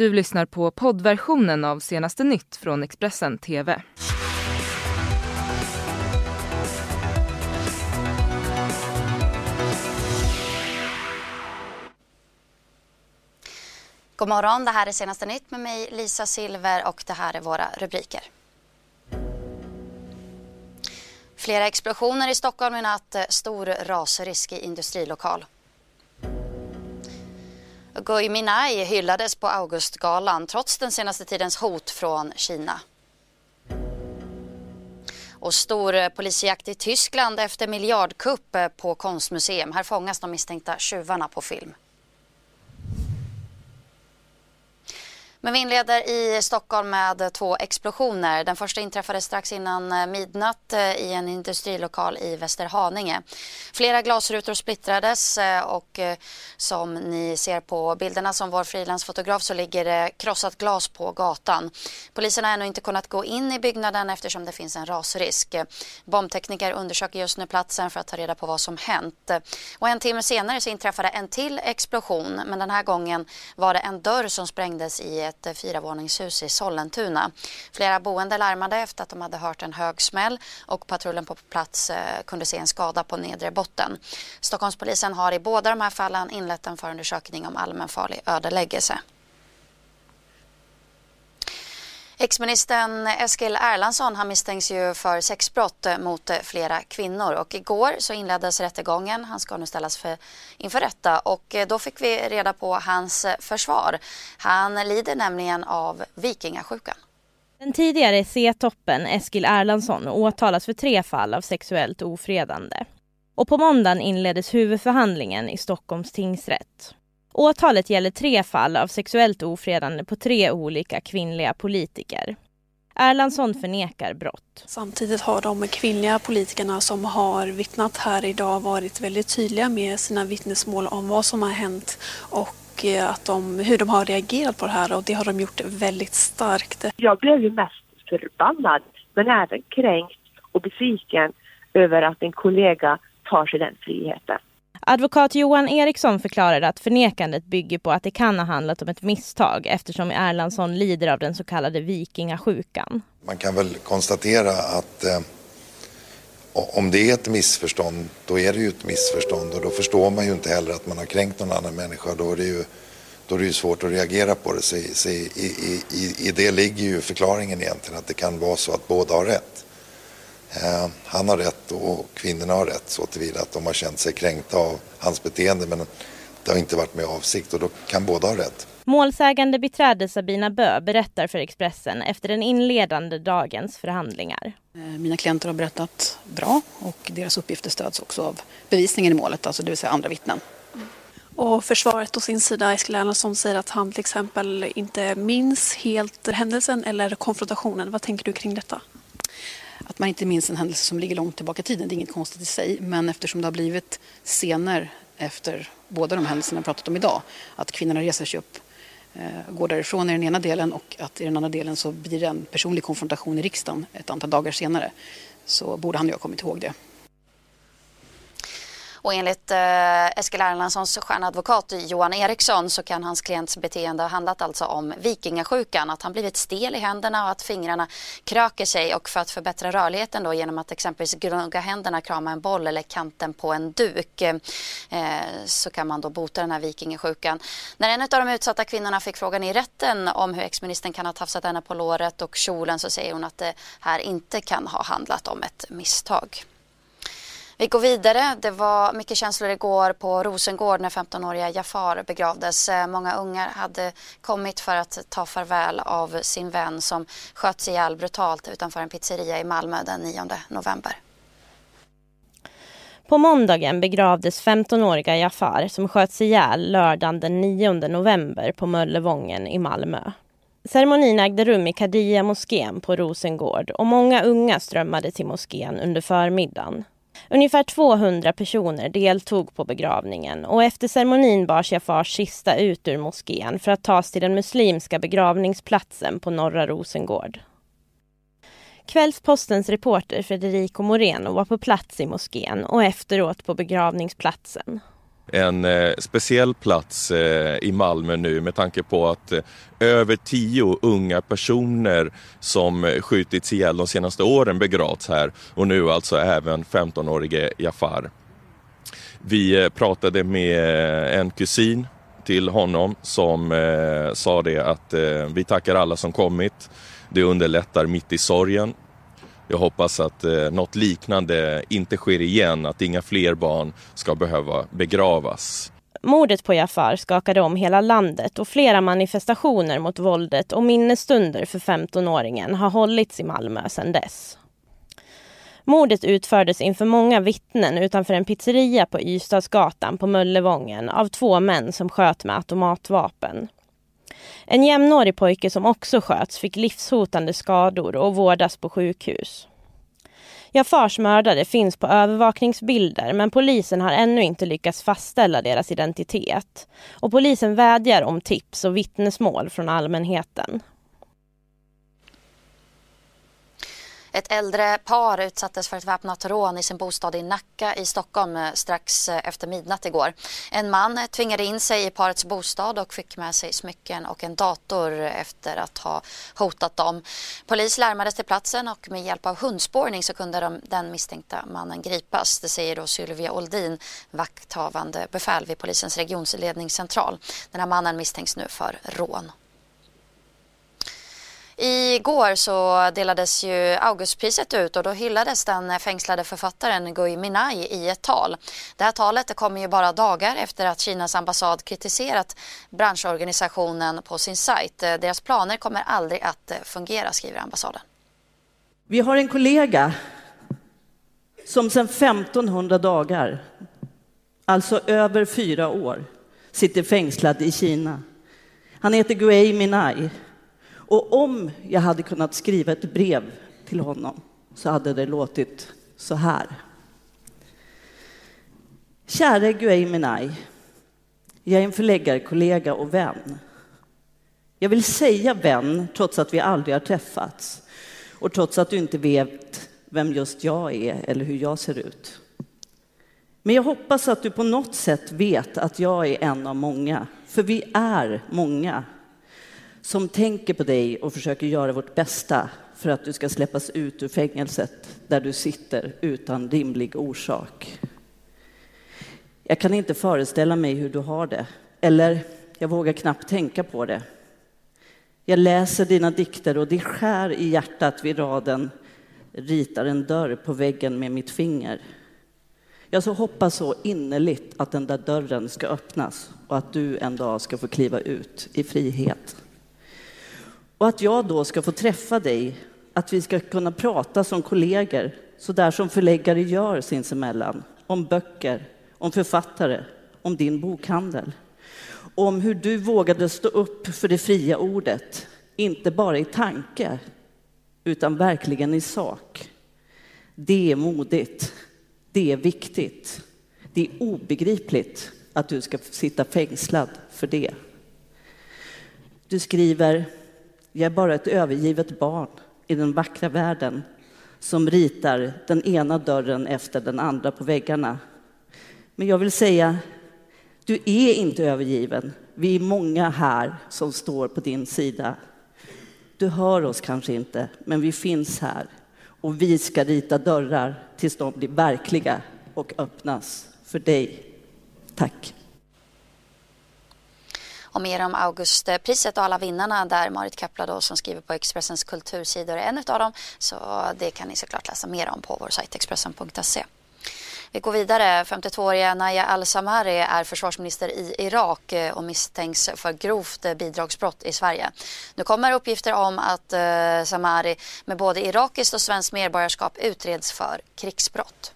Du lyssnar på poddversionen av senaste nytt från Expressen TV. God morgon, det här är senaste nytt med mig Lisa Silver och det här är våra rubriker. Flera explosioner i Stockholm i natt, eh, stor rasrisk i industrilokal. Gui Minhai hyllades på Augustgalan trots den senaste tidens hot från Kina. Och stor polisjakt i Tyskland efter miljardkupp på konstmuseum. Här fångas de misstänkta tjuvarna på film. Men vi inleder i Stockholm med två explosioner. Den första inträffade strax innan eh, midnatt eh, i en industrilokal i Västerhaninge. Flera glasrutor splittrades eh, och som ni ser på bilderna som vår frilansfotograf så ligger det krossat glas på gatan. Polisen har ännu inte kunnat gå in i byggnaden eftersom det finns en rasrisk. Bombtekniker undersöker just nu platsen för att ta reda på vad som hänt. Och en timme senare så inträffade en till explosion men den här gången var det en dörr som sprängdes i ett eh, fyravåningshus i Sollentuna. Flera boende larmade efter att de hade hört en hög smäll och patrullen på plats eh, kunde se en skada på nedre botten. Stockholmspolisen har i båda de här fallen inlett en förundersökning om allmänfarlig ödeläggelse. Exministern Eskil Erlandsson han misstänks ju för sexbrott eh, mot eh, flera kvinnor och igår så inleddes rättegången. Han ska nu ställas för, inför rätta och eh, då fick vi reda på hans försvar. Han lider nämligen av vikingasjukan. Den tidigare C-toppen Eskil Erlandsson åtalas för tre fall av sexuellt ofredande. Och på måndagen inleddes huvudförhandlingen i Stockholms tingsrätt. Åtalet gäller tre fall av sexuellt ofredande på tre olika kvinnliga politiker. Erlandsson förnekar brott. Samtidigt har de kvinnliga politikerna som har vittnat här idag varit väldigt tydliga med sina vittnesmål om vad som har hänt och eh, att de, hur de har reagerat på det här och det har de gjort väldigt starkt. Jag blev ju mest förbannad men även kränkt och besviken över att en kollega tar sig den friheten. Advokat Johan Eriksson förklarade att förnekandet bygger på att det kan ha handlat om ett misstag eftersom Erlandsson lider av den så kallade vikingasjukan. Man kan väl konstatera att eh, om det är ett missförstånd, då är det ju ett missförstånd och då förstår man ju inte heller att man har kränkt någon annan människa. Då är det ju, då är det ju svårt att reagera på det. Så, så i, i, i, I det ligger ju förklaringen egentligen att det kan vara så att båda har rätt. Eh, han har rätt och kvinnorna har rätt så tillvida att de har känt sig kränkta av hans beteende men det har inte varit med avsikt och då kan båda ha rätt. Målsägande beträde Sabina Bö berättar för Expressen efter den inledande dagens förhandlingar. Eh, mina klienter har berättat bra och deras uppgifter stöds också av bevisningen i målet, alltså det vill säga andra vittnen. Och försvaret å sin sida, Eskil Erlandsson, säger att han till exempel inte minns helt händelsen eller konfrontationen. Vad tänker du kring detta? Att man inte minns en händelse som ligger långt tillbaka i tiden, det är inget konstigt i sig. Men eftersom det har blivit scener efter båda de händelserna vi pratat om idag, att kvinnorna reser sig upp, eh, går därifrån i den ena delen och att i den andra delen så blir det en personlig konfrontation i riksdagen ett antal dagar senare, så borde han ju ha kommit ihåg det. Och enligt eh, Eskil Erlandssons stjärnadvokat Johan Eriksson så kan hans klients beteende ha handlat alltså om vikingasjukan, att han blivit stel i händerna och att fingrarna kröker sig och för att förbättra rörligheten då genom att exempelvis gnugga händerna, krama en boll eller kanten på en duk eh, så kan man då bota den här vikingasjukan. När en av de utsatta kvinnorna fick frågan i rätten om hur exministern kan ha tafsat henne på låret och kjolen så säger hon att det här inte kan ha handlat om ett misstag. Vi går vidare. Det var mycket känslor igår på Rosengård när 15-åriga Jafar begravdes. Eh, många ungar hade kommit för att ta farväl av sin vän som sköts ihjäl brutalt utanför en pizzeria i Malmö den 9 november. På måndagen begravdes 15-åriga Jafar som sköts ihjäl lördagen den 9 november på Möllevången i Malmö. Ceremonin ägde rum i Kadia moskén på Rosengård och många unga strömmade till moskén under förmiddagen. Ungefär 200 personer deltog på begravningen och efter ceremonin bars Jafars kista ut ur moskén för att tas till den muslimska begravningsplatsen på Norra Rosengård. Kvällspostens reporter Federico Moreno var på plats i moskén och efteråt på begravningsplatsen en eh, speciell plats eh, i Malmö nu med tanke på att eh, över tio unga personer som eh, skjutits ihjäl de senaste åren begravts här och nu alltså även 15-årige Jafar. Vi eh, pratade med eh, en kusin till honom som eh, sa det att eh, vi tackar alla som kommit. Det underlättar mitt i sorgen. Jag hoppas att eh, något liknande inte sker igen, att inga fler barn ska behöva begravas. Mordet på Jafar skakade om hela landet och flera manifestationer mot våldet och minnesstunder för 15-åringen har hållits i Malmö sedan dess. Mordet utfördes inför många vittnen utanför en pizzeria på Ystadsgatan på Möllevången av två män som sköt med automatvapen. En jämnårig pojke som också sköts fick livshotande skador och vårdas på sjukhus. Jafars mördare finns på övervakningsbilder men polisen har ännu inte lyckats fastställa deras identitet. Och polisen vädjar om tips och vittnesmål från allmänheten. Ett äldre par utsattes för ett väpnat rån i sin bostad i Nacka i Stockholm eh, strax eh, efter midnatt igår. En man tvingade in sig i parets bostad och fick med sig smycken och en dator efter att ha hotat dem. Polis larmades till platsen och med hjälp av hundspårning så kunde de, den misstänkta mannen gripas. Det säger då Sylvia Oldin, vakthavande befäl vid polisens regionsledningscentral. Den här mannen misstänks nu för rån. Igår så delades ju Augustpriset ut och då hyllades den fängslade författaren Gui Minai i ett tal. Det här talet kommer ju bara dagar efter att Kinas ambassad kritiserat branschorganisationen på sin sajt. Deras planer kommer aldrig att fungera, skriver ambassaden. Vi har en kollega som sedan 1500 dagar, alltså över fyra år, sitter fängslad i Kina. Han heter Gui Minai. Och om jag hade kunnat skriva ett brev till honom så hade det låtit så här. Käre Gui Minai. Jag är en förläggarkollega och vän. Jag vill säga vän trots att vi aldrig har träffats och trots att du inte vet vem just jag är eller hur jag ser ut. Men jag hoppas att du på något sätt vet att jag är en av många, för vi är många som tänker på dig och försöker göra vårt bästa för att du ska släppas ut ur fängelset där du sitter utan rimlig orsak. Jag kan inte föreställa mig hur du har det, eller jag vågar knappt tänka på det. Jag läser dina dikter och det skär i hjärtat vid raden ritar en dörr på väggen med mitt finger. Jag så hoppas så innerligt att den där dörren ska öppnas och att du en dag ska få kliva ut i frihet. Och att jag då ska få träffa dig, att vi ska kunna prata som kollegor, så där som förläggare gör sinsemellan, om böcker, om författare, om din bokhandel. Om hur du vågade stå upp för det fria ordet, inte bara i tanke, utan verkligen i sak. Det är modigt. Det är viktigt. Det är obegripligt att du ska sitta fängslad för det. Du skriver jag är bara ett övergivet barn i den vackra världen som ritar den ena dörren efter den andra på väggarna. Men jag vill säga, du är inte övergiven. Vi är många här som står på din sida. Du hör oss kanske inte, men vi finns här och vi ska rita dörrar tills de blir verkliga och öppnas för dig. Tack. Och mer om Augustpriset och alla vinnarna där Marit Kapla då som skriver på Expressens kultursidor är en av dem. Så det kan ni såklart läsa mer om på vår sajt Expressen.se. Vi går vidare. 52-åriga Naya al-Samari är försvarsminister i Irak eh, och misstänks för grovt eh, bidragsbrott i Sverige. Nu kommer uppgifter om att eh, Samari med både irakiskt och svenskt medborgarskap utreds för krigsbrott.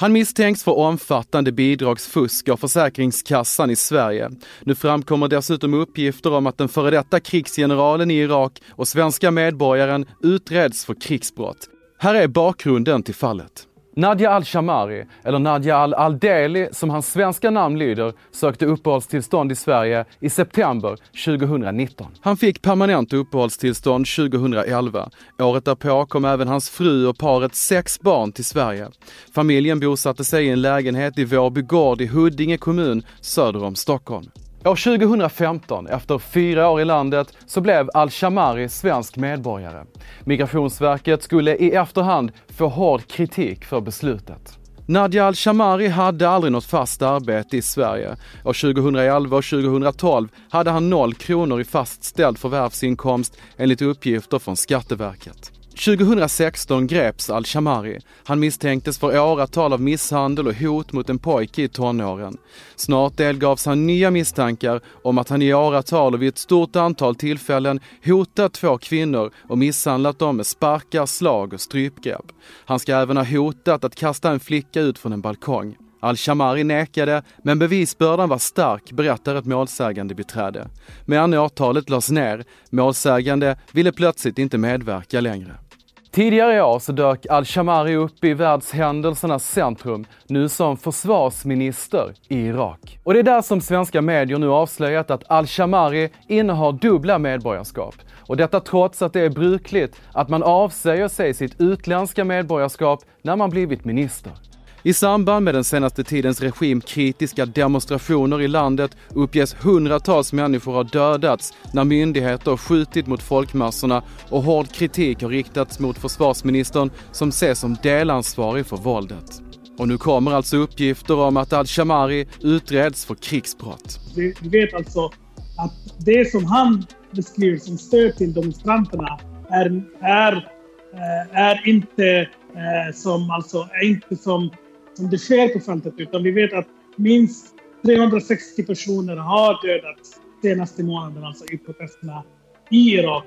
Han misstänks för omfattande bidragsfusk av Försäkringskassan i Sverige. Nu framkommer dessutom uppgifter om att den före detta krigsgeneralen i Irak och svenska medborgaren utreds för krigsbrott. Här är bakgrunden till fallet. Nadia Al-Shamari, eller Nadia Al-Aldeli som hans svenska namn lyder, sökte uppehållstillstånd i Sverige i september 2019. Han fick permanent uppehållstillstånd 2011. Året därpå kom även hans fru och parets sex barn till Sverige. Familjen bosatte sig i en lägenhet i Vårby gård i Huddinge kommun söder om Stockholm. År 2015, efter fyra år i landet, så blev Al-Shamari svensk medborgare. Migrationsverket skulle i efterhand få hård kritik för beslutet. Nadja Al-Shamari hade aldrig något fast arbete i Sverige. År 2011 och 2012 hade han noll kronor i fastställd förvärvsinkomst enligt uppgifter från Skatteverket. 2016 greps Al-Shamari. Han misstänktes för åratal av misshandel och hot mot en pojke i tonåren. Snart delgavs han nya misstankar om att han i åratal och vid ett stort antal tillfällen hotat två kvinnor och misshandlat dem med sparkar, slag och strypgrepp. Han ska även ha hotat att kasta en flicka ut från en balkong. Al-Shamari nekade, men bevisbördan var stark, berättar ett målsägande beträde. Men åtalet lades ner. Målsägande ville plötsligt inte medverka längre. Tidigare i år så dök Al-Shamari upp i världshändelsernas centrum, nu som försvarsminister i Irak. Och det är där som svenska medier nu avslöjat att Al-Shamari innehar dubbla medborgarskap. Och detta trots att det är brukligt att man avsäger sig sitt utländska medborgarskap när man blivit minister. I samband med den senaste tidens regimkritiska demonstrationer i landet uppges hundratals människor ha dödats när myndigheter skjutit mot folkmassorna och hård kritik har riktats mot försvarsministern som ses som delansvarig för våldet. Och nu kommer alltså uppgifter om att Al-Shamari utreds för krigsbrott. Vi vet alltså att det som han beskriver som stöd till demonstranterna är, är, eh, är inte eh, som alltså är inte som som det sker på fältet, utan vi vet att minst 360 personer har dödats senaste månaden, alltså i protesterna i Irak.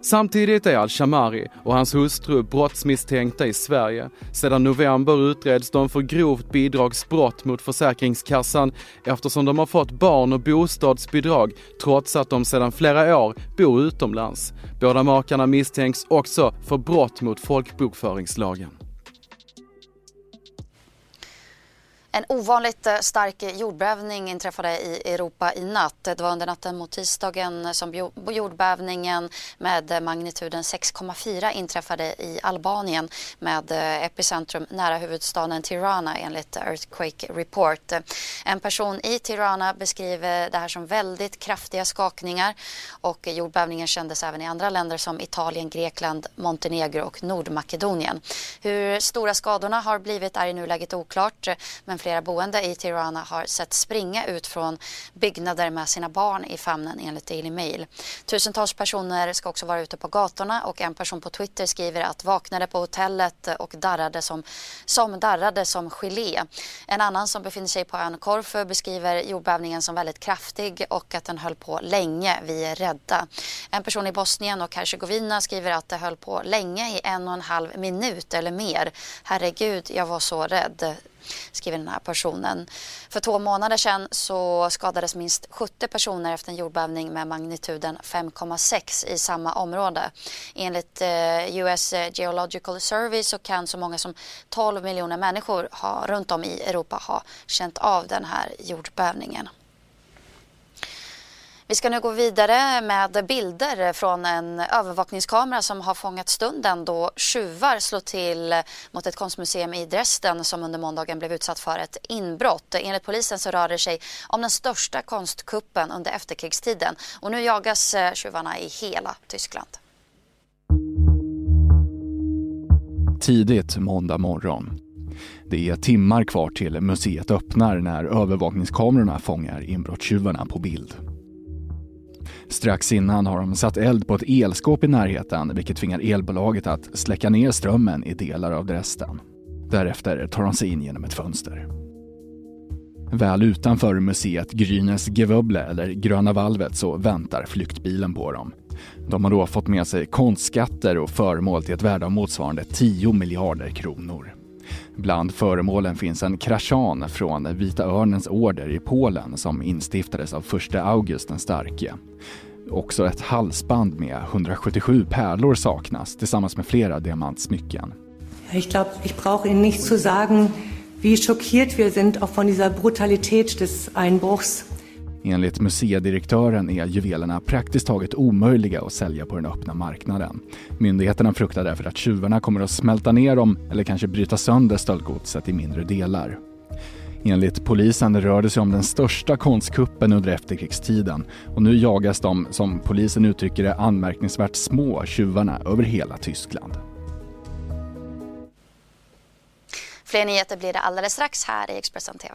Samtidigt är Al-Shamari och hans hustru brottsmisstänkta i Sverige. Sedan november utreds de för grovt bidragsbrott mot Försäkringskassan eftersom de har fått barn och bostadsbidrag trots att de sedan flera år bor utomlands. Båda makarna misstänks också för brott mot folkbokföringslagen. En ovanligt eh, stark jordbävning inträffade i Europa i natt. Det var under natten mot tisdagen som jordbävningen med eh, magnituden 6,4 inträffade i Albanien med eh, epicentrum nära huvudstaden Tirana enligt Earthquake Report. En person i Tirana beskriver det här som väldigt kraftiga skakningar och jordbävningen kändes även i andra länder som Italien, Grekland, Montenegro och Nordmakedonien. Hur stora skadorna har blivit är i nuläget oklart men flera boende i Tirana har sett springa ut från byggnader med sina barn i famnen enligt Daily Mail. Tusentals personer ska också vara ute på gatorna och en person på Twitter skriver att vaknade på hotellet och darrade som, som darrade som gelé. En annan som befinner sig på ön Korfu beskriver jordbävningen som väldigt kraftig och att den höll på länge. Vi är rädda. En person i Bosnien och Hercegovina skriver att det höll på länge i en och en halv minut eller mer. Herregud, jag var så rädd skriver den här personen. För två månader sedan så skadades minst 70 personer efter en jordbävning med magnituden 5,6 i samma område. Enligt eh, US eh, Geological Survey så kan så många som 12 miljoner människor ha, runt om i Europa ha känt av den här jordbävningen. Vi ska nu gå vidare med bilder från en övervakningskamera som har fångat stunden då tjuvar slog till mot ett konstmuseum i Dresden som under måndagen blev utsatt för ett inbrott. Enligt polisen så rör det sig om den största konstkuppen under efterkrigstiden och nu jagas eh, tjuvarna i hela Tyskland. Tidigt måndag morgon. Det är timmar kvar till museet öppnar när övervakningskamerorna fångar inbrottstjuvarna på bild. Strax innan har de satt eld på ett elskåp i närheten vilket tvingar elbolaget att släcka ner strömmen i delar av Dresden. Därefter tar de sig in genom ett fönster. Väl utanför museet Grünes Gewöble, eller Gröna valvet, så väntar flyktbilen på dem. De har då fått med sig konstskatter och föremål till ett värde av motsvarande 10 miljarder kronor. Bland föremålen finns en kraschan från Vita Örnens order i Polen som instiftades av första August den starke. Också ett halsband med 177 pärlor saknas tillsammans med flera diamantsmycken. Ich glaube, ich brauche Ihnen nicht zu sagen, wie schockiert wir sind auch von dieser Brutalität des Einbruchs. Enligt museidirektören är juvelerna praktiskt taget omöjliga att sälja på den öppna marknaden. Myndigheterna fruktar därför att tjuvarna kommer att smälta ner dem eller kanske bryta sönder stöldgodset i mindre delar. Enligt polisen rör det sig om den största konstkuppen under efterkrigstiden och nu jagas de, som polisen uttrycker det, anmärkningsvärt små tjuvarna över hela Tyskland. Fler nyheter blir det alldeles strax här i Expressen TV.